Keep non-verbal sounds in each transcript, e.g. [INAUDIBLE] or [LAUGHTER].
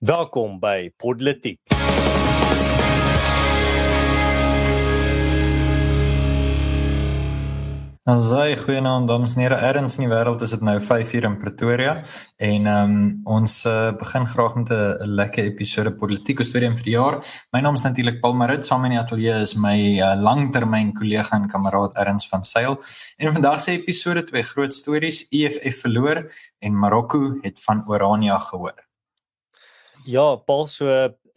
Welkom by Podletiek. Ons sê goeienaand dames en here. Erns in die wêreld is dit nou 5uur in Pretoria en ehm um, ons uh, begin graag met 'n lekker episode Podletiek storie vir die jaar. My naam is natuurlik Paul Marit. Saam in die ateljee is my uh, langtermyn kollega en kameraad Erns van Sail. En vandag se episode twee groot stories. EFF verloor en Marokko het van Orania gehoor. Ja, Paul, so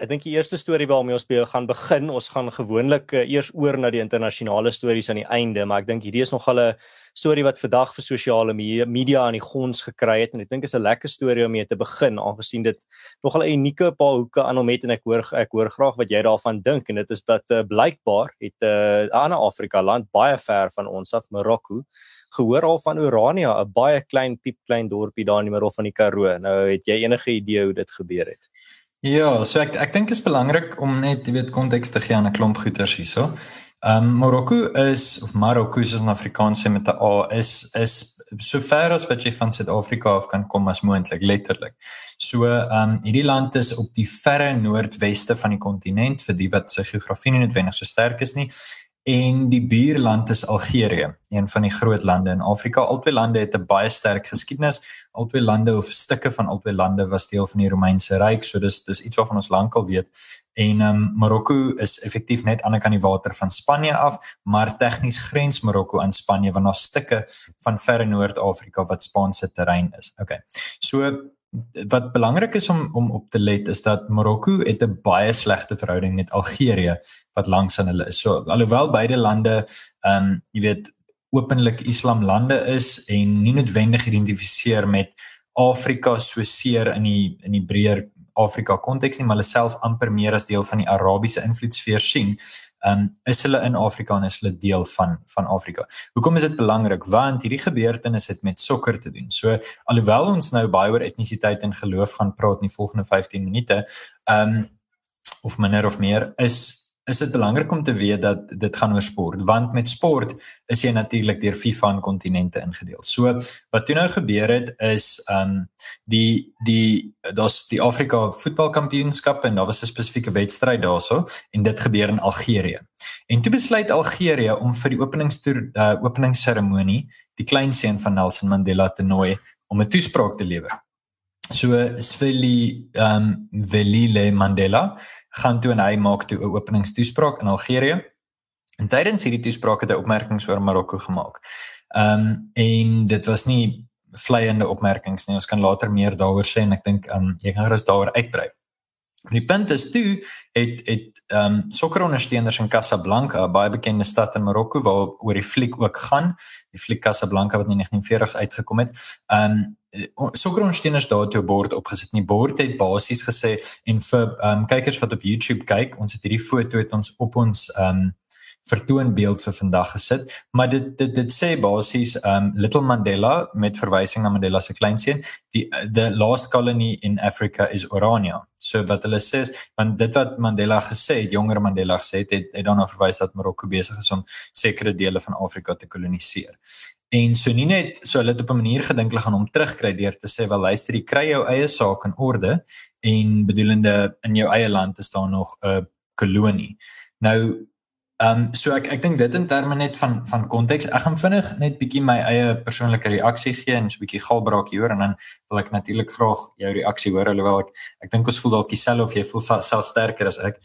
ek dink die eerste storie waarmee ons gaan begin, ons gaan gewoonlik uh, eers oor na die internasionale stories aan die einde, maar ek dink hierdie is nogal 'n storie wat vandag vir sosiale media aan die gons gekry het en ek dink is 'n lekker storie om mee te begin aangesien dit nogal 'n unieke paar hoeke aan hom het en ek hoor ek hoor graag wat jy daarvan dink en dit is dat uh, blykbaar het 'n uh, ander Afrika land baie ver van ons af, Marokko gehoor al van Orania, 'n baie klein piep klein dorpie daar in die middel van die Karoo. Nou het jy enige idee hoe dit gebeur het? Ja, so ek ek dink dit is belangrik om net weet konteks te gee aan 'n klomp goeters hierso. Ehm um, Marokko is of Marokko is 'n Afrikaanse met 'n A is is so ver as wat jy van Suid-Afrika af kan kom as moontlik letterlik. So ehm um, hierdie land is op die verre noordweste van die kontinent vir die wat sy geografie nie noodwendig so sterk is nie en die buurland is Algerië, een van die groot lande in Afrika. Albei lande het 'n baie sterk geskiedenis. Albei lande of stukke van albei lande was deel van die Romeinse ryk, so dis dis iets waarvan ons lankal weet. En ehm um, Marokko is effektief net aan die kant die water van Spanje af, maar tegnies grens Marokko aan Spanje want daar's stukke van verre Noord-Afrika wat Spaanse terrein is. Okay. So wat belangrik is om om op te let is dat Marokko het 'n baie slegte verhouding met Algerië wat langs aan hulle is. So alhoewel beide lande um, jy weet openlik Islam lande is en nie noodwendig identifiseer met Afrika so seer in die in die breër Afrika konteks nie, maar hulle self amper meer as deel van die Arabiese invloedsfeer sien, um, is hulle in Afrika en is hulle deel van van Afrika. Hoekom is dit belangrik? Want hierdie gebeurtenis het met sokker te doen. So alhoewel ons nou baie oor etnisiteit en geloof gaan praat in die volgende 15 minute, ehm um, of minder of meer is is dit belangrik om te weet dat dit gaan oor sport want met sport is jy natuurlik deur FIFA en kontinente ingedeel. So wat toe nou gebeur het is um die die daar's die Afrika voetbalkampioenskap en daar was 'n spesifieke wedstryd daarso en dit gebeur in Algerië. En toe besluit Algerië om vir die openingstoer uh, openingsseremonie die kleinseun van Nelson Mandela te nooi om 'n toespraak te lewer. So Sveli um Velile Mandela gaan toe en hy maak toe 'n openingstoespraak in Algerië. En tydens hierdie toespraak het hy opmerkings oor Marokko gemaak. Ehm um, en dit was nie vleiende opmerkings nie. Ons kan later meer daaroor sê en ek dink ehm um, jy gaan gerus daaroor uitbrei. Maar die punt is toe het het ehm um, sokkerondersteuners in Casablanca, baie bekende stad in Marokko waar oor die fliek ook gaan, die fliek Casablanca wat in 1940s uitgekom het. Ehm um, sokkerondersteuners daar toe 'n bord opgesit. Die bord het basies gesê en vir ehm um, kykers wat op YouTube kyk, ons het hierdie foto het ons op ons ehm um, vertoonbeeld vir vandag gesit, maar dit dit dit sê basies um Little Mandela met verwysing na Mandela se kleinseun, die the last colony in Africa is Orania. So wat hulle sê is want dit wat Mandela gesê het, jonger Mandela gesê het, het, het nou verwys dat Marokko besig is om sekere dele van Afrika te koloniseer. En so nie net so hulle het op 'n manier gedink hulle gaan hom terugkry deur te sê wel luister, jy kry jou eie saak in orde en bedoelende in jou eie land is daar nog 'n kolonie. Nou Ehm um, so ek ek dink dit in terme net van van konteks. Ek gaan vinnig net bietjie my eie persoonlike reaksie gee en so bietjie galbraak hier en dan wil ek natuurlik graag jou reaksie hoor alhoewel ek ek dink ons voel dalk dieselfde of jy voel self sterker as ek.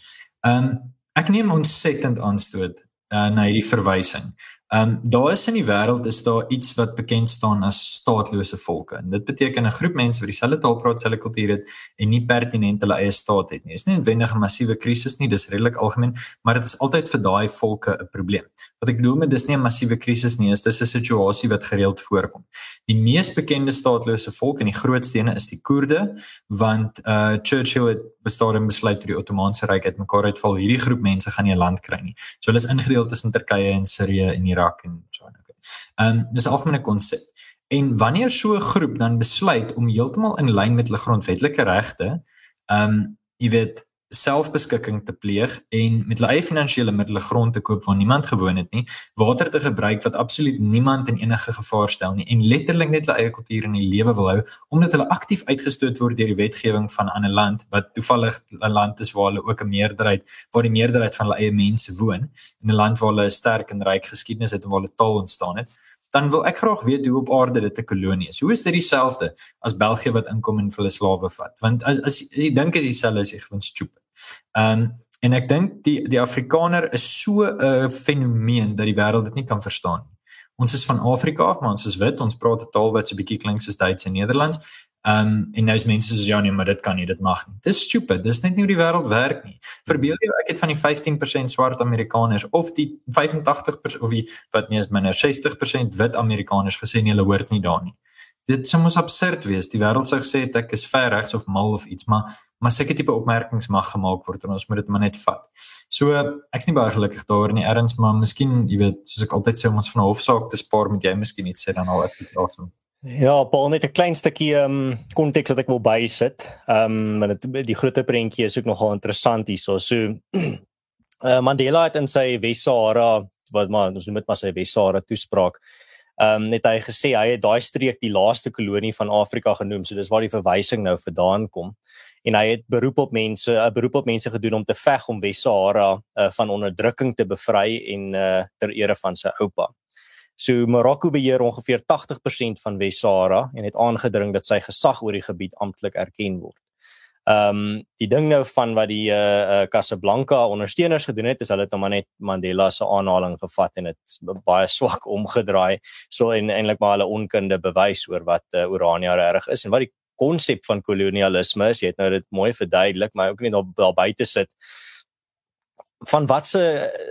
Ehm um, ek neem ontsettend aanstoot uh, na hierdie verwysing. Ehm um, daar is in die wêreld is daar iets wat bekend staan as staatlose volke. En dit beteken 'n groep mense wat dieselfde taal praat, dieselfde kultuur het en nie pertinent hulle eie staat het nie. Dit is nie noodwendig 'n massiewe krisis nie, dis redelik algemeen, maar dit is altyd vir daai volke 'n probleem. Wat ek bedoel met dis nie 'n massiewe krisis nie, is dis 'n situasie wat gereeld voorkom. Die mees bekende staatlose volk en die grootste een is die Koerde, want uh Churchill het bestaan en besluit toe die Ottomaanse Ryk uitmekaar uitval, hierdie groep mense gaan nie 'n land kry nie. So hulle is ingedeel tussen Turkye en Sirië en Irak en so en okay. Ehm um, dis 'n algemene konsep. En wanneer so 'n groep dan besluit om heeltemal in lyn met hulle grondwetlike regte, ehm um, jy weet selfbeskikking te pleeg en met hulle eie finansiële middele grond te koop waar niemand gewoon het nie, water te gebruik wat absoluut niemand in enige gevaar stel nie en letterlik net hulle eie kultuur in die lewe wil hou omdat hulle aktief uitgestoot word deur die wetgewing van 'n ander land wat toevallig 'n land is waar hulle ook 'n meerderheid waar die meerderheid van hulle eie mense woon in 'n land waar hulle 'n sterk en ryk geskiedenis het en waar hulle taal ontstaan het dan wil ek graag weet hoe op aarde dit 'n kolonie is. Hoe is dit dieselfde as België wat inkom en hulle slawe vat? Want as as as jy dink is dieselfde as jy gewoon stupid. Ehm um, en ek dink die die Afrikaner is so 'n fenomeen dat die wêreld dit nie kan verstaan nie. Ons is van Afrika af, maar ons is wit. Ons praat 'n taal wat so bietjie klink soos Duits en Nederlands. Ehm um, en nou is mense soos ja nee, maar dit kan nie, dit mag nie. Dis stupid. Dis net nie hoe die wêreld werk nie. Verbeel jou ek het van die 15% swart Amerikaners of die 85% of die wat nie is minder 60% wit Amerikaners gesê nie, hulle hoort nie daar nie. Dit sou mos absurd wees. Die wêreld sou gesê ek is ver regs of mal of iets, maar maar seker tipe opmerkings mag gemaak word en ons moet dit maar net vat. So ek's nie baie gelukkig daaroor nie, erns, maar miskien, jy weet, soos ek altyd sê om ons van 'n hofsaak te spaar, moet jy miskien iets sê dan al ek dit awesome. Ja, Paul net 'n klein stukkie ehm um, konteks wat ek wil bysit. Ehm um, want dit die groter prentjie is ook nogal interessant hierso. So uh, [CLEARS THROAT] Mandela het in sy Wes-Sahara wat maar ons noem dit maar sy Wes-Sahara toespraak ehm um, net hy gesê hy het daai streek die laaste kolonie van Afrika genoem. So dis waar die verwysing nou vandaan kom. En hy het beroep op mense, 'n beroep op mense gedoen om te veg om Wes-Sahara uh, van onderdrukking te bevry en uh, ter ere van sy oupa. So Marokko beheer ongeveer 80% van Wes-Sahara en het aangedring dat sy gesag oor die gebied amptelik erken word. Ehm um, die ding nou van wat die uh, uh Casablanca ondersteuners gedoen het is hulle het hom net Mandela se aanhaling gevat en dit baie swak [LAUGHS] omgedraai so en eintlik maar hulle onkunde bewys oor wat uh, Urania reg is en wat die konsep van kolonialisme is. Jy het nou dit mooi verduidelik, maar ook daar, daar buite sit van wat se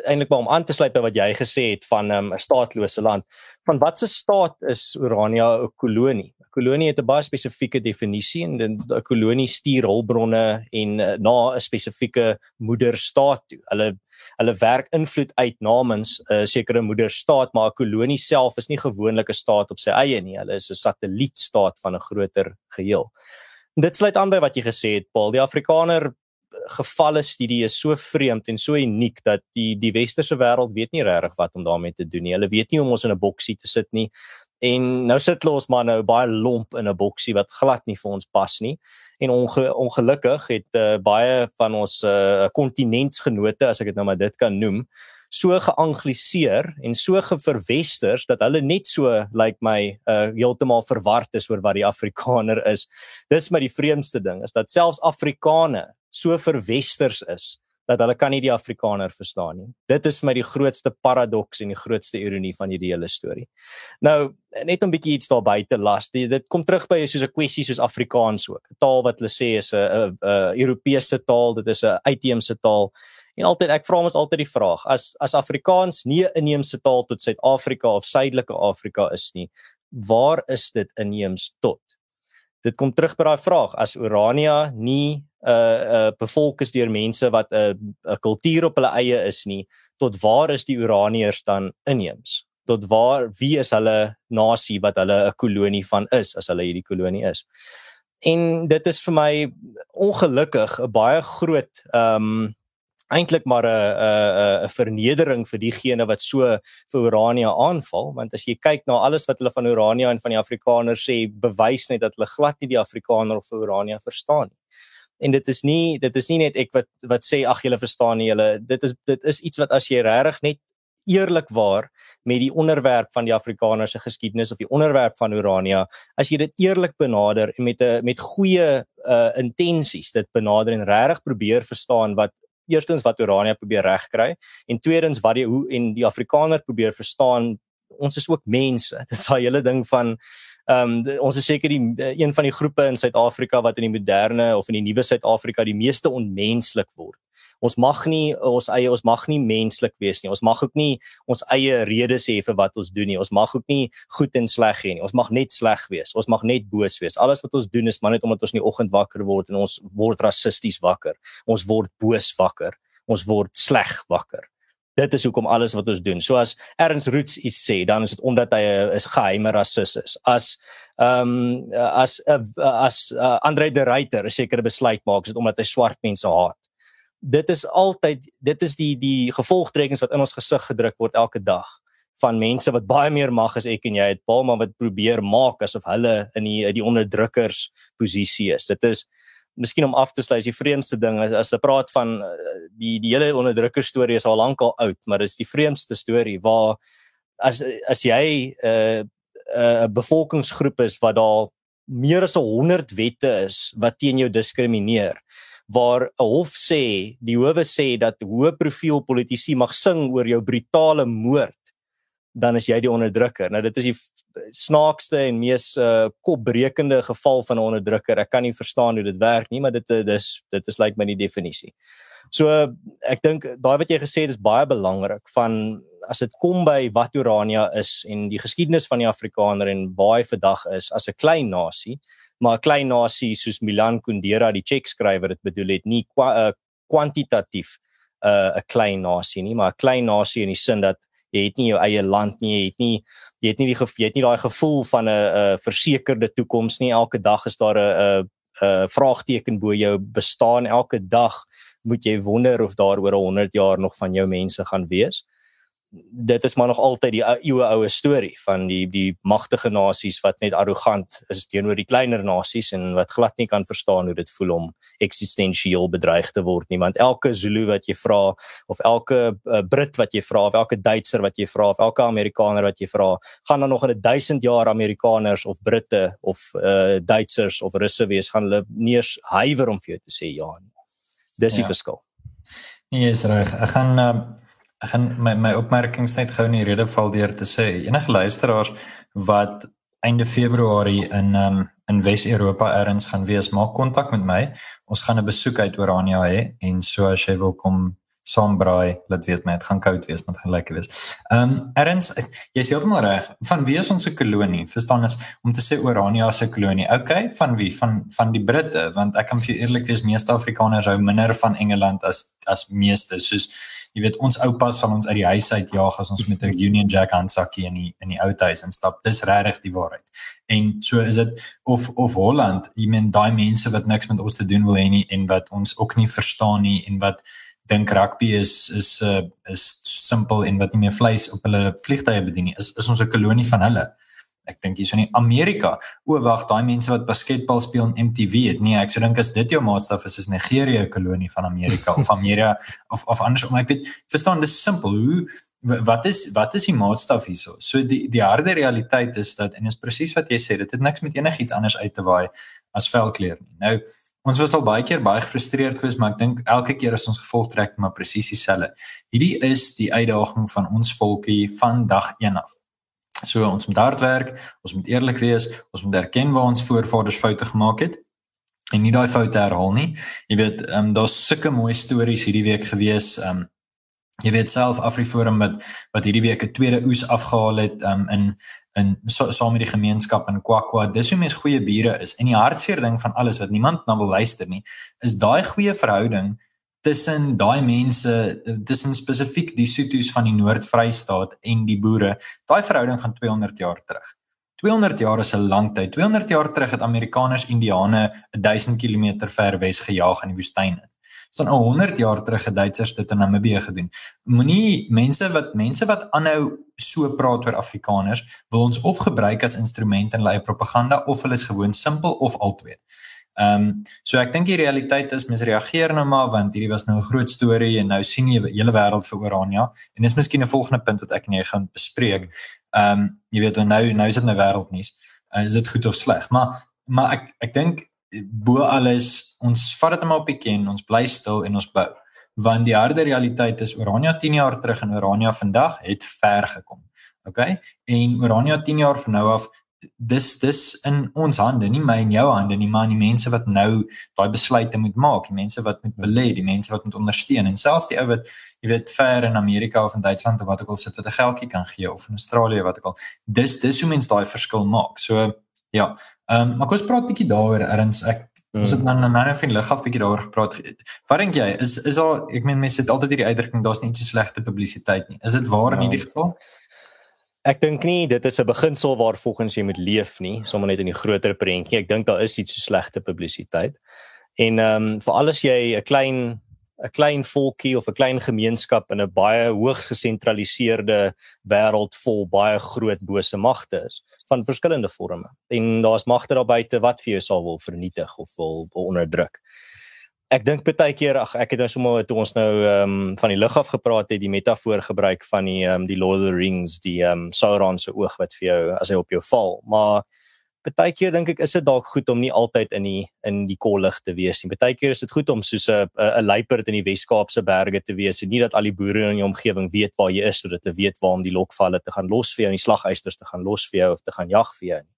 eintlik maar om aan te sluit by wat jy gesê het van ehm, 'n um, staatlose land. Van wat se staat is Urania 'n kolonie? 'n Kolonie het 'n baie spesifieke definisie en 'n kolonie stuur hulpbronne en uh, na 'n spesifieke moederstaat toe. Hulle hulle werk invloed uit namens 'n uh, sekere moederstaat, maar 'n kolonie self is nie gewoonlik 'n staat op sy eie nie. Hulle is 'n satellietstaat van 'n groter geheel. En dit sluit aan by wat jy gesê het, Paul. Die Afrikaner gevalle studie is so vreemd en so uniek dat die die westerse wêreld weet nie regtig wat om daarmee te doen nie. Hulle weet nie hoe om ons in 'n boksie te sit nie. En nou sit hulle ons maar nou baie lomp in 'n boksie wat glad nie vir ons pas nie. En onge, ongelukkik het uh, baie van ons uh, kontinentsgenote, as ek dit nou maar dit kan noem, so geangliseer en so geverwesters dat hulle net so lyk like my uh heeltemal verward is oor wat die Afrikaner is. Dis maar die vreemdste ding is dat selfs Afrikaner so verwesters is dat hulle kan nie die Afrikaner verstaan nie. Dit is my die grootste paradoks en die grootste ironie van hierdie hele storie. Nou, net om bietjie iets daar buite las, die, dit kom terug by soos 'n kwessie soos Afrikaans ook. 'n Taal wat hulle sê is 'n 'n Europese taal, dit is 'n uitheemse taal. En altyd ek vra ons altyd die vraag, as as Afrikaans nie 'n inheemse taal tot Suid-Afrika of Suidelike Afrika is nie, waar is dit inheems tot? Dit kom terug by daai vraag, as Urania nie 'n uh, uh, bevolk is deur mense wat 'n uh, 'n kultuur op hulle eie is nie, tot waar is die Uraniërs dan inheems? Tot waar wie is hulle nasie wat hulle 'n kolonie van is as hulle hierdie kolonie is? En dit is vir my ongelukkig 'n baie groot ehm um, eintlik maar 'n 'n 'n vernedering vir diegene wat so vir Urania aanval. Want as jy kyk na alles wat hulle van Urania en van die Afrikaners sê bewys net dat hulle glad nie die Afrikaner of Urania verstaan nie. En dit is nie dit is nie net ek wat wat sê ag julle verstaan nie julle. Dit is dit is iets wat as jy regtig net eerlikwaar met die onderwerp van die Afrikaner se geskiedenis of die onderwerp van Urania as jy dit eerlik benader en met 'n met goeie uh intensies dit benader en regtig probeer verstaan wat eerstens wat Urania probeer regkry en tweedens wat die hoe en die Afrikaner probeer verstaan ons is ook mense. [LAUGHS] Dit is daai hele ding van Ehm um, ons is seker die een van die groepe in Suid-Afrika wat in die moderne of in die nuwe Suid-Afrika die meeste onmenslik word. Ons mag nie ons eie ons mag nie menslik wees nie. Ons mag ook nie ons eie redes hê vir wat ons doen nie. Ons mag ook nie goed en sleg hê nie. Ons mag net sleg wees. Ons mag net boos wees. Alles wat ons doen is maar net omdat ons in die oggend wakker word en ons word rassisties wakker. Ons word boos wakker. Ons word sleg wakker dit is hoekom alles wat ons doen. So as Ernst Roots iets sê, dan is dit omdat hy 'n is geheime rassis is. As ehm um, as uh, as uh, Andre de Ruyter 'n sekere besluit maak, is dit omdat hy swart mense haat. dit is altyd dit is die die gevolgtrekkings wat in ons gesig gedruk word elke dag van mense wat baie meer mag as ek en jy het, Paul, maar wat probeer maak asof hulle in die die onderdrukkers posisie is. Dit is miskien om af te sluit, die vreemdste ding is as hulle praat van eh, die die hele onderdrukker storie is al lank al oud, maar dit is die vreemdste storie waar as as jy 'n uh, 'n uh, bevolkingsgroep is wat daar meer as 100 wette is wat teen jou diskrimineer waar 'n hof sê die howe sê dat hoë profiel politici mag sing oor jou brutale moord dan is jy die onderdrukker. Nou dit is die snaakste en mees uh, kopbrekende geval van 'n onderdrukker. Ek kan nie verstaan hoe dit werk nie maar dit dis dit is lyk like my die definisie. So ek dink daai wat jy gesê het is baie belangrik van as dit kom by wat Urania is en die geskiedenis van die Afrikaner en waar hy vandag is as 'n klein nasie, maar 'n klein nasie soos Milan Kundera die check skrywer dit bedoel het nie kwa, uh, kwantitatief eh, 'n uh, klein nasie nie, maar 'n klein nasie in die sin dat jy het nie jou eie land nie, jy het nie jy het nie die jy het nie daai gevoel van 'n 'n versekerde toekoms nie. Elke dag is daar 'n 'n 'n vraagteken bo jou bestaan. Elke dag moet jy wonder of daar oor 100 jaar nog van jou mense gaan wees dit is maar nog altyd die eeue oue storie van die die magtige nasies wat net arrogant is teenoor die kleiner nasies en wat glad nie kan verstaan hoe dit voel om eksistensieel bedreig te word nie want elke Zulu wat jy vra of elke uh, Brit wat jy vra of elke Duitser wat jy vra of elke Amerikaner wat jy vra gaan dan nog in 'n 1000 jaar Amerikaners of Britte of uh, Duitsers of Russe wees gaan hulle nie eens huiwer om vir jou te sê ja nie dis die ja. verskil Nee, is reg. Ek gaan uh ek gaan my my opmerkings net gou in die rede val deur te sê enige luisteraars wat einde Februarie in um, in Wes-Europa erns gaan wees, maak kontak met my. Ons gaan 'n besoek uit Orania hê en so as jy wil kom saambraai, laat weet my, dit gaan koud wees, maar dit gaan lekker wees. Ehm um, erns, jy's heeltemal reg. Van wie is ons se kolonie? Verstaan ons om te sê Orania se kolonie. Okay, van wie? Van van die Britte, want ek kan vir jou eerlik wees, meeste Afrikaners hou minder van Engeland as as meeste. Soos jy weet ons oupas sal ons uit die huis uit jaag as ons met 'n Union Jack handsakkie in die in die ou huis instap. Dis regtig die waarheid. En so is dit of of Holland, jy meen daai mense wat niks met ons te doen wil hê nie en wat ons ook nie verstaan nie en wat dink rugby is is uh, is simpel en wat nie meer vleis op hulle vliegtye bedien nie. Is is ons 'n kolonie van hulle ek dink hierso in Amerika. O wag, daai mense wat basketbal speel in MTV het. Nee, ek sou dink as dit jou maatstaf is, is Nigerië 'n kolonie van Amerika of Amerika [LAUGHS] of of andersom. Ek weet, verstaan, dis simpel. Hoe wat is wat is die maatstaf hierso? So die die harde realiteit is dat en is presies wat jy sê, dit het niks met enigiets anders uit te waai as velkleur nie. Nou Ons was al baie keer baie gefrustreerd geweest, maar ek dink elke keer as ons gevolg trek maar presies dieselfde. Hierdie is die uitdaging van ons volkie van dag 1 af. So ons moet hard werk, ons moet eerlik wees, ons moet erken waar ons voorvaders foute gemaak het en nie daai foute herhaal nie. Jy weet, ehm um, daar's sulke mooi stories hierdie week gewees. Ehm um, jy weet self Afriforum wat wat hierdie week 'n tweede oes afgehaal het um, in in saam so, met die gemeenskap in Kwakwa. Dis hoe mens goeie bure is. En die hartseer ding van alles wat niemand na wil luister nie, is daai goeie verhouding tussen daai mense tussen spesifiek die Sotos van die Noord-Vrystaat en die boere. Daai verhouding gaan 200 jaar terug. 200 jaar is 'n lang tyd. 200 jaar terug het Amerikaners Indiane 1000 km ver wes gejaag in die woestyn. Staan 100 jaar terug het Duitsers dit in Namibië gedoen. Moenie mense wat mense wat aanhou so praat oor Afrikaners wil ons of gebruik as instrument in hulle propaganda of hulle is gewoon simpel of albei. Ehm um, so ek dink die realiteit is mens reageer nou maar want hierdie was nou 'n groot storie en nou sien jy die hele wêreld vir Orania en dis miskien 'n volgende punt wat ek en jy gaan bespreek. Ehm um, jy weet nou nou is dit nou wêreldnuus. Uh, is dit goed of sleg? Maar maar ek ek dink bo alles ons vat dit maar op die ken, ons bly stil en ons bou. Want die harde realiteit is Orania 10 jaar terug en Orania vandag het ver gekom. OK? En Orania 10 jaar van nou af dis dis in ons hande, nie my en jou hande nie, maar die mense wat nou daai besluite moet maak, die mense wat moet belê, die mense wat moet ondersteun en selfs die ou wat jy weet ver in Amerika of in Duitsland of wat ook al sit wat 'n geldjie kan gee of in Australië wat ook al. Dis dis hoe mense daai verskil maak. So ja. Ehm um, maar kom ons praat bietjie daaroor erns ek hmm. ons het nou nou nou vir lig af bietjie daaroor gepraat. Wat dink jy? Is is daar ek meen mense het altyd hierdie uitdrukking daar's nie so slegte publisiteit nie. Is dit waar in hierdie geval? Ja. Ek dink nie dit is 'n beginsel waar volgens jy moet leef nie, sommer net in die groter prentjie. Ek dink daar is iets so slegte publisiteit. En ehm um, vir alles jy 'n klein 'n klein volkie of 'n klein gemeenskap in 'n baie hoogs gesentraliseerde wêreld vol baie groot bose magte is van verskillende forme. En daar's magte daar buite wat vir jou sal wil vernietig of wil, wil onderdruk. Ek dink baie keer ag ek het nou sommer toe ons nou ehm um, van die lug af gepraat het die metafoor gebruik van die ehm um, die Lord of the Rings die ehm um, Sauron se oog wat vir jou as hy op jou val maar baie keer dink ek is dit dalk goed om nie altyd in die in die kollig te wees nie. Baie keer is dit goed om soos 'n 'n luiperd in die Wes-Kaapse berge te wees en nie dat al die boere in jou omgewing weet waar jy is sodat hulle weet waar om die lokvalle te gaan los vir jou en die slaghuisters te gaan los vir jou of te gaan jag vir jou nie.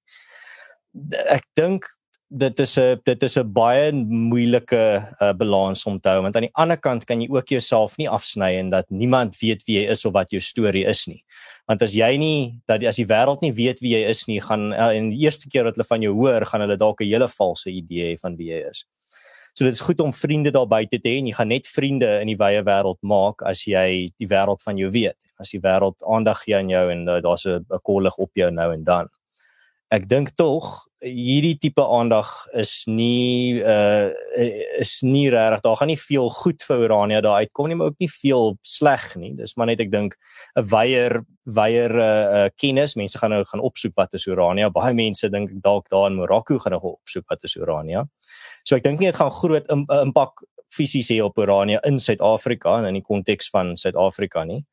Ek dink dit is 'n dit is 'n baie moeilike uh, balans om te hou want aan die ander kant kan jy ook jouself nie afsny en dat niemand weet wie jy is of wat jou storie is nie want as jy nie dat as die wêreld nie weet wie jy is nie gaan uh, en die eerste keer wat hulle van jou hoor gaan hulle dalk 'n hele valse idee hê van wie jy is. So dit is goed om vriende daar buite te hê en jy gaan net vriende in die wye wêreld maak as jy die wêreld van jou weet. As die wêreld aandag gee aan jou en uh, daar's 'n kollig op jou nou en dan. Ek dink tog hierdie tipe aandag is nie uh is nie regtig daar gaan nie veel goed vir Urania daar uitkom nie maar ook nie veel sleg nie. Dis maar net ek dink 'n weier weier uh, uh kennis. Mense gaan nou gaan opsoek wat is Urania. Baie mense dink dalk daar in Morocco gaan nou opsoek wat is Urania. So ek dink nie dit gaan groot impak fisies hê op Urania in Suid-Afrika en in die konteks van Suid-Afrika nie.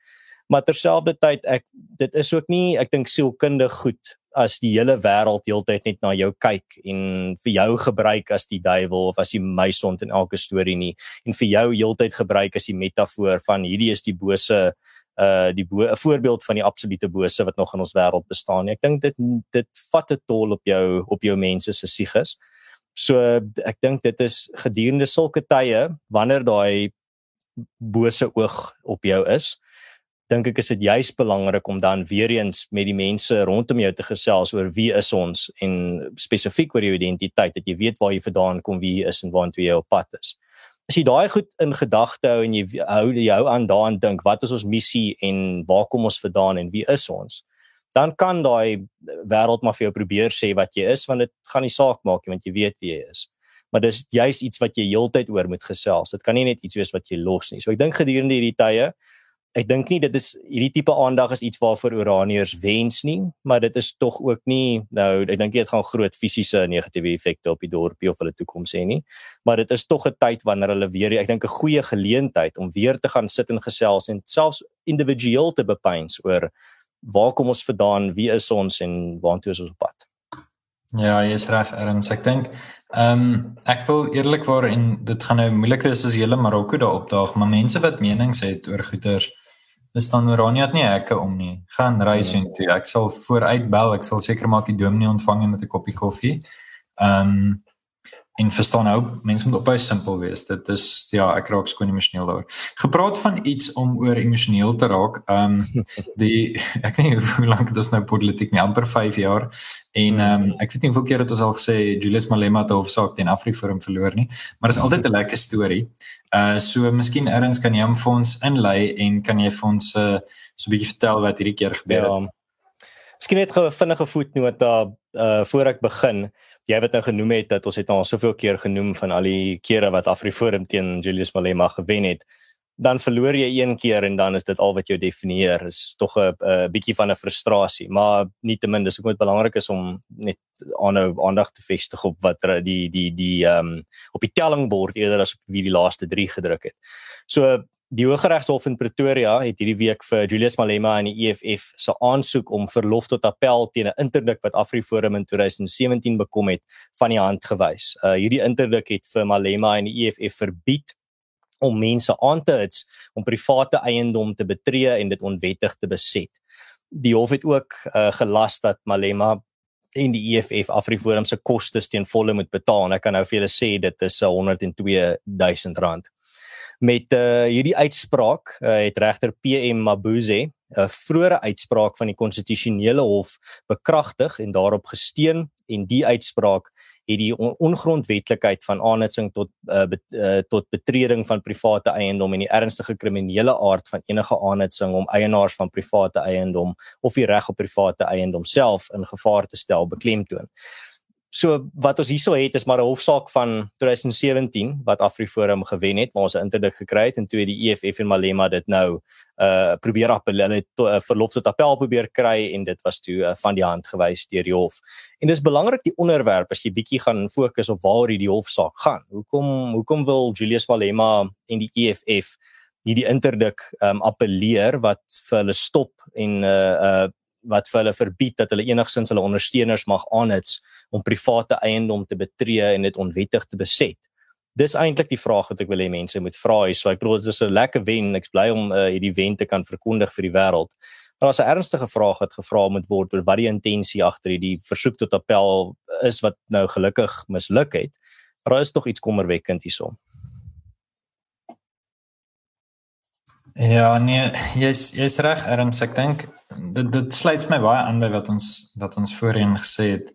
Maar terselfdertyd ek dit is ook nie ek dink sielkundig goed as die hele wêreld heeltyd net na jou kyk en vir jou gebruik as die duiwel of as die meisond in elke storie nie en vir jou heeltyd gebruik as die metafoor van hierdie is die bose uh die 'n voorbeeld van die absolute bose wat nog in ons wêreld bestaan. Ek dink dit dit vat 'n tol op jou op jou mense se siges. So ek dink dit is gedurende sulke tye wanneer daai bose oog op jou is, dink ek is dit juis belangrik om dan weer eens met die mense rondom jou te gesels oor wie is ons en spesifiek oor jou identiteit dat jy weet waar jy vandaan kom wie jy is en waartoe jy op pad is. As jy daai goed in gedagte hou en jy hou jou aan daaraan dink wat is ons missie en waar kom ons vandaan en wie is ons? Dan kan daai wêreld maar vir jou probeer sê wat jy is want dit gaan nie saak maak nie want jy weet wie jy is. Maar dis juist iets wat jy heeltyd oor moet gesels. Dit kan nie net iets wees wat jy los nie. So ek dink gedurende hierdie tye ek dink nie dit is hierdie tipe aandag is iets waarvoor Oraniërs wens nie, maar dit is tog ook nie nou ek dink dit gaan groot fisiese negatiewe effekte op die dorpie of hulle toekoms hê nie. Maar dit is tog 'n tyd wanneer hulle weer ek dink 'n goeie geleentheid om weer te gaan sit en gesels en selfs individueel te bepeins oor waar kom ons vandaan, wie is ons en waartoe is ons op pad. Ja, jy's reg, Erns. Ek dink ehm um, ek wil eerlikwaar en dit gaan nou moeilik wees as jy hele Marokko daar opdaag, maar mense wat menings het oor goeters Dan Oranje het nie hekke om nie. Gaan reis nee. toe. Ek sal vooruit bel. Ek sal seker maak die dominee ontvang met 'n koppie koffie. Ehm um, en verstaan nou, mense moet ophou simpel wees. Dit is ja, ek raak skoon emosioneel daaroor. Gepraat van iets om oor emosioneel te raak. Ehm um, [LAUGHS] die ek weet nie hoe lank dit is nou politiek nie, amper 5 jaar. En ehm um, ek weet nie hoeveel keer het ons al gesê Julius Malema het hofsaak teen Afriforum verloor nie, maar dit is altyd [LAUGHS] 'n lekker storie. Uh so miskien erns kan jy hom vir ons inlei en kan jy vir ons uh, so 'n bietjie vertel wat hierdie keer gebeur het. Ja. Miskien net 'n vinnige voetnoot daar uh voor ek begin. Jy wat nou genoem het dat ons het al soveel keer genoem van al die kere wat Afriforum teen Julius Malema gewen het dan verloor jy een keer en dan is dit al wat jou definieer. Is tog 'n bietjie van 'n frustrasie maar nietemin dis ook net belangrik is om net aanhou aandag te vestig op wat die die die ehm um, op die tellingbord eerder as op wie die laaste 3 gedruk het. So Die Hooggeregshof in Pretoria het hierdie week vir Julius Malema en die EFF se aansoek om verlof tot appel teen 'n interdik wat AfriForum in 2017 bekom het van die hand gewys. Uh hierdie interdik het vir Malema en die EFF verbied om mense aan te hits om private eiendom te betree en dit onwettig te beset. Die hof het ook uh, gelas dat Malema en die EFF AfriForum se kostes teen volle moet betaal. Ek kan nou vir julle sê dit is 102 000 rand met uh, hierdie uitspraak uh, het regter PM Mabuze 'n vroeëre uitspraak van die konstitusionele hof bekragtig en daarop gesteun en die uitspraak het die on ongrondwetlikheid van aanhitsing tot uh, bet, uh, tot betreding van private eiendom en die ernstige kriminele aard van enige aanhitsing om eienaars van private eiendom of die reg op private eiendom self in gevaar te stel beklemtoon. So wat ons hierso het is maar 'n hofsaak van 2017 wat AfriForum gewen het waar ons 'n interdik gekry het en toe die EFF en Malema dit nou uh probeer appel hulle to, uh, verlof tot appel probeer kry en dit was toe uh, van die hand gewys deur die hof. En dis belangrik die onderwerp as jy bietjie gaan fokus op waar hierdie hofsaak gaan. Hoekom hoekom wil Julius Malema en die EFF hierdie interdik um appeleer wat vir hulle stop en uh uh wat vir hulle verbied dat hulle enigsins hulle ondersteuners mag aanhits om private eiendom te betree en dit onwettig te beset. Dis eintlik die vraag wat ek wil hê mense moet vra hier. So ek bedoel dit is 'n lekker wen. Ek's bly om uh, hierdie wen te kan verkondig vir die wêreld. Maar daar's 'n ernstige vraag wat gevra moet word oor wat die intensie agter hierdie versoek tot appel is wat nou gelukkig misluk het. Maar daar is tog iets kommerwekkend hierso. Ja, nee, jy's jy's reg, Erns. Ek dink dit dit sluit my baie aan by wat ons wat ons voorheen gesê het.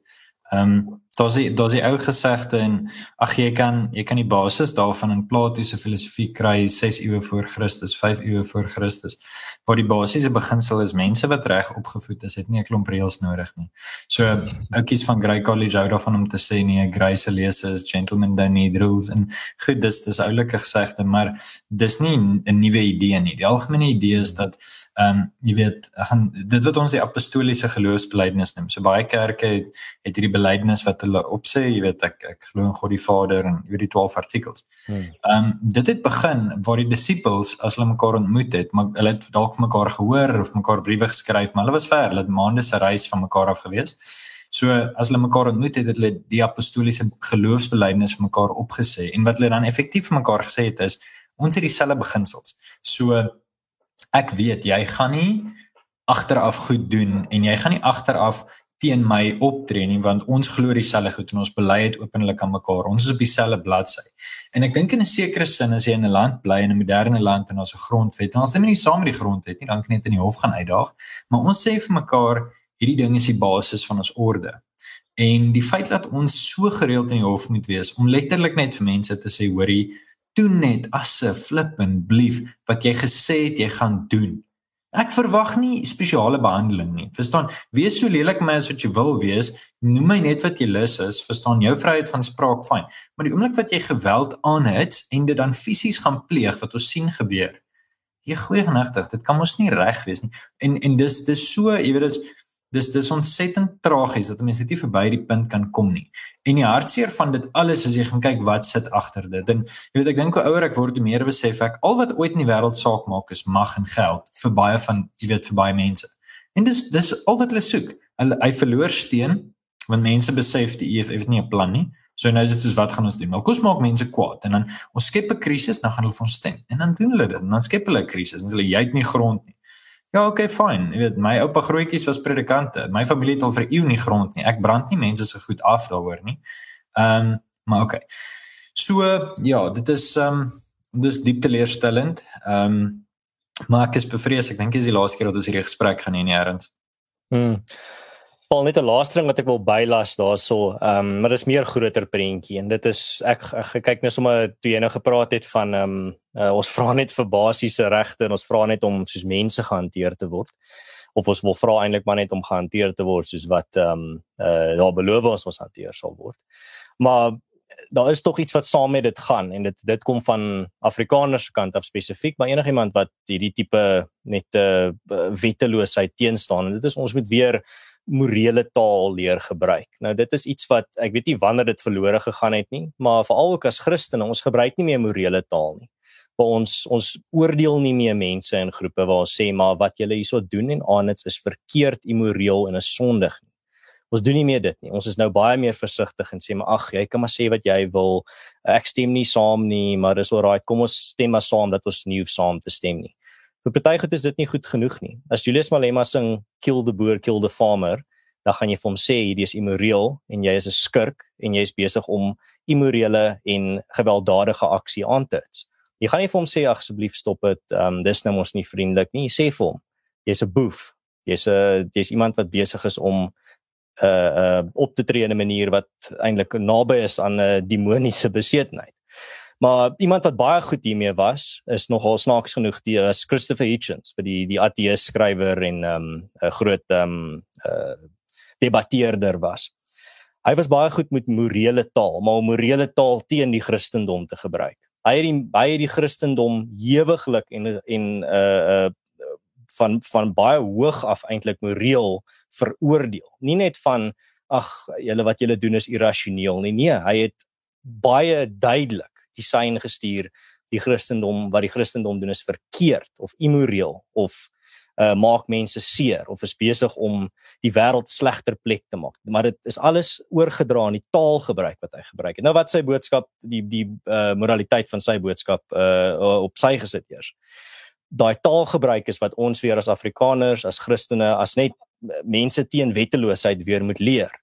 Ehm um, daar's die daar's die ou gesegde en ag jy kan jy kan die basis daarvan in Platoniese filosofie kry 6 eeue voor Christus, 5 eeue voor Christus. Waar die basiese beginsel is mense wat reg opgevoed is, het nie 'n klomp reëls nodig nie. So ouetjies van Grey College hou daarvan om te sê nee, Grace lees is gentlemen don't need rules en goed dis dis oulike gesegde, maar dis nie 'n nuwe idee nie. Die algemene idee is dat ehm um, jy weet gaan dit wat ons die apostoliese geloofsbelijdenis noem. So baie kerke het het hierdie belijdenis wat hulle opsê, jy weet ek ek glo in God die Vader en jy weet die 12 artikels. Ehm um, dit het begin waar die disippels as hulle mekaar ontmoet het, maar hulle het dalk van mekaar gehoor of mekaar briewe geskryf, maar hulle was ver, hulle het maande se reis van mekaar af gewees. So as hulle mekaar ontmoet het, het hulle die apostoliese geloofsbelijdenis vir mekaar opgesê en wat hulle dan effektief vir mekaar gesê het is ons het dieselfde beginsels. So ek weet jy gaan nie agteraf goed doen en jy gaan nie agteraf teen my optree nie want ons glo dieselfde goed en ons bely dit openlik aan mekaar. Ons is op dieselfde bladsy. En ek dink in 'n sekere sin as jy in 'n land bly in 'n moderne land en ons 'n grondwet, dan stem jy nie saam met die grondwet nie, dan kan jy net in die hof gaan uitdaag. Maar ons sê vir mekaar hierdie ding is die basis van ons orde. En die feit dat ons so gereeld in die hof moet wees om letterlik net vir mense te sê hoorie, doen net asseblief flip en blief wat jy gesê het jy gaan doen. Ek verwag nie spesiale behandeling nie. Verstaan? Wees so lelik my as wat jy wil wees. Noem my net wat jy lus is. Verstaan? Jou vryheid van spraak fyn. Maar die oomblik wat jy geweld aanhits en dit dan fisies gaan pleeg wat ons sien gebeur. Jy goeie genigtig, dit kan mos nie reg wees nie. En en dis dis so, jy weet dis dis dis ontsettend tragies dat mense net nie verby die punt kan kom nie. En die hartseer van dit alles is jy gaan kyk wat sit agter dit. En jy weet ek dink hoe ouer ek word, hoe meer besef ek al wat ooit in die wêreld saak maak is mag en geld vir baie van jy weet vir baie mense. En dis dis al wat hulle soek. Hulle hy verloor steen want mense besef die EFF het nie 'n plan nie. So nou is dit soos wat gaan ons doen? Maar kos maak mense kwaad en dan ons skep 'n krisis, dan gaan hulle vir ons stem. En dan doen hulle dit. En dan skep hulle 'n krisis. Dan hulle jy het nie grond nie. Ja, okay, fyn. Jy weet, my oupa grootjies was predikante. My familie het al vir eeue nie grond nie. Ek brand nie mense se goed af daaroor nie. Ehm, um, maar okay. So ja, dit is ehm um, dis diep teleurstellend. Ehm um, maar ek is bevrees. Ek dink dis die laaste keer wat ons hierdie gesprek gaan hê nie, Erns. Hm. Paul net 'n laaste ding wat ek wil bylas daarso. Ehm, um, maar dis meer groter prentjie en dit is ek ek kyk net sommer toe jy nou gepraat het van ehm um, Uh, ons vra net vir basiese regte en ons vra net om soos mense gehanteer te word of ons wil vra eintlik maar net om gehanteer te word soos wat ehm um, uh daar beloof ons ons hanteer sal word. Maar daar is tog iets wat saam met dit gaan en dit dit kom van Afrikaners se kant af spesifiek, maar enigiemand wat hierdie tipe net 'n uh, wetteloosheid teenstaan en dit is ons moet weer morele taal leer gebruik. Nou dit is iets wat ek weet nie wanneer dit verlore gegaan het nie, maar veral ook as Christene, ons gebruik nie meer morele taal nie waar ons ons oordeel nie meer mense in groepe waar ons sê maar wat julle hierso doen en aanits is verkeerd, immoreel en is sondig. Ons doen nie meer dit nie. Ons is nou baie meer versigtig en sê maar ag, jy kan maar sê wat jy wil. Ek stem nie saam nie, maar dis alraai. Kom ons stem maar saam dat ons nie hoef saam te stem nie. Vir party goed is dit nie goed genoeg nie. As Julius Malema sing kill the boer, kill the farmer, dan gaan jy vir hom sê hierdie is immoreel en jy is 'n skurk en jy is besig om immorele en gewelddadige aksie aan te hits. Jy gaan nie vir hom sê asseblief stop dit. Ehm um, dis nou mos nie vriendelik nie. Jy sê vir hom jy's 'n boef. Jy's 'n jy's iemand wat besig is om uh, uh op te tree in 'n manier wat eintlik naby is aan 'n uh, demoniese besetenheid. Maar iemand wat baie goed hiermee was, is nogal snaaks genoeg die is Christopher Hitchens vir die die ateïs skrywer en ehm um, 'n groot ehm um, uh debatteerder was. Hy was baie goed met morele taal, maar om morele taal teen die Christendom te gebruik. Hy het die hy het die Christendom hewiglik en en uh uh van van baie hoog af eintlik moreel veroordeel. Nie net van ag julle wat julle doen is irrasioneel nie. Nee, hy het baie duidelik die sein gestuur die Christendom wat die Christendom doen is verkeerd of immoreel of uh maak mense seer of is besig om die wêreld slegter plek te maak. Maar dit is alles oorgedra in die taalgebruik wat hy gebruik het. Nou wat sy boodskap die die uh moraliteit van sy boodskap uh op sy gesit eers. Daai taalgebruik is wat ons weer as Afrikaners, as Christene, as net mense teen wetteloosheid weer moet leer.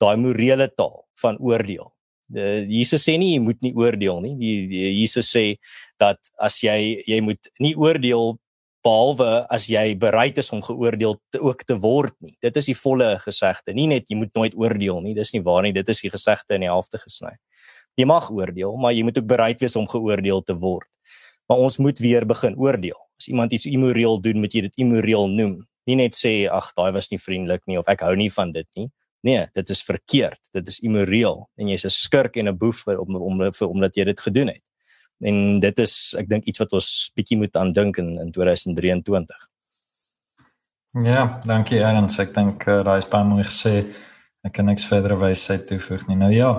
Daai morele taal van oordeel. Die Jesus sê nie jy moet nie oordeel nie. Die, die Jesus sê dat as jy jy moet nie oordeel behalwe as jy bereid is om geoordeel te ook te word nie. Dit is die volle gesegde. Nie net jy moet nooit oordeel nie. Dis nie waar nie. Dit is die gesegde in die helfte gesny. Jy mag oordeel, maar jy moet ook bereid wees om geoordeel te word. Maar ons moet weer begin oordeel. As iemand iets immoreel doen, moet jy dit immoreel noem. Nie net sê ag, daai was nie vriendelik nie of ek hou nie van dit nie. Nee, dit is verkeerd. Dit is immoreel en jy's 'n skurk en 'n boef om om omdat jy dit gedoen het en dit is ek dink iets wat ons bietjie moet aandink in in 2023. Ja, dankie Ernst. Ek dink uh, daai is baie mooi gesê. Ek kan niks verder wysheid toevoeg nie. Nou ja,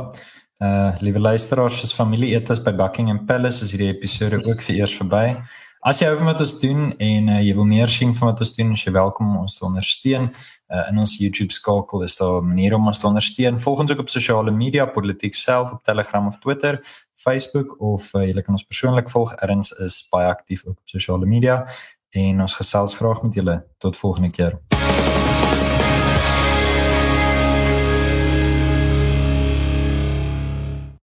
uh liewe luisteraars, as familie etes by Buckingham Palace is hierdie episode ook vir eers verby. As jy hou van wat ons doen en uh, jy wil meer sien van wat ons doen, is jy welkom om ons te ondersteun. Uh, in ons YouTube skakel is daar 'n manier om ons te ondersteun. Volg ons ook op sosiale media, politiek self op Telegram of Twitter, Facebook of uh, jy kan ons persoonlik volg. Erns is baie aktief op sosiale media en ons gesels graag met julle. Tot volgende keer.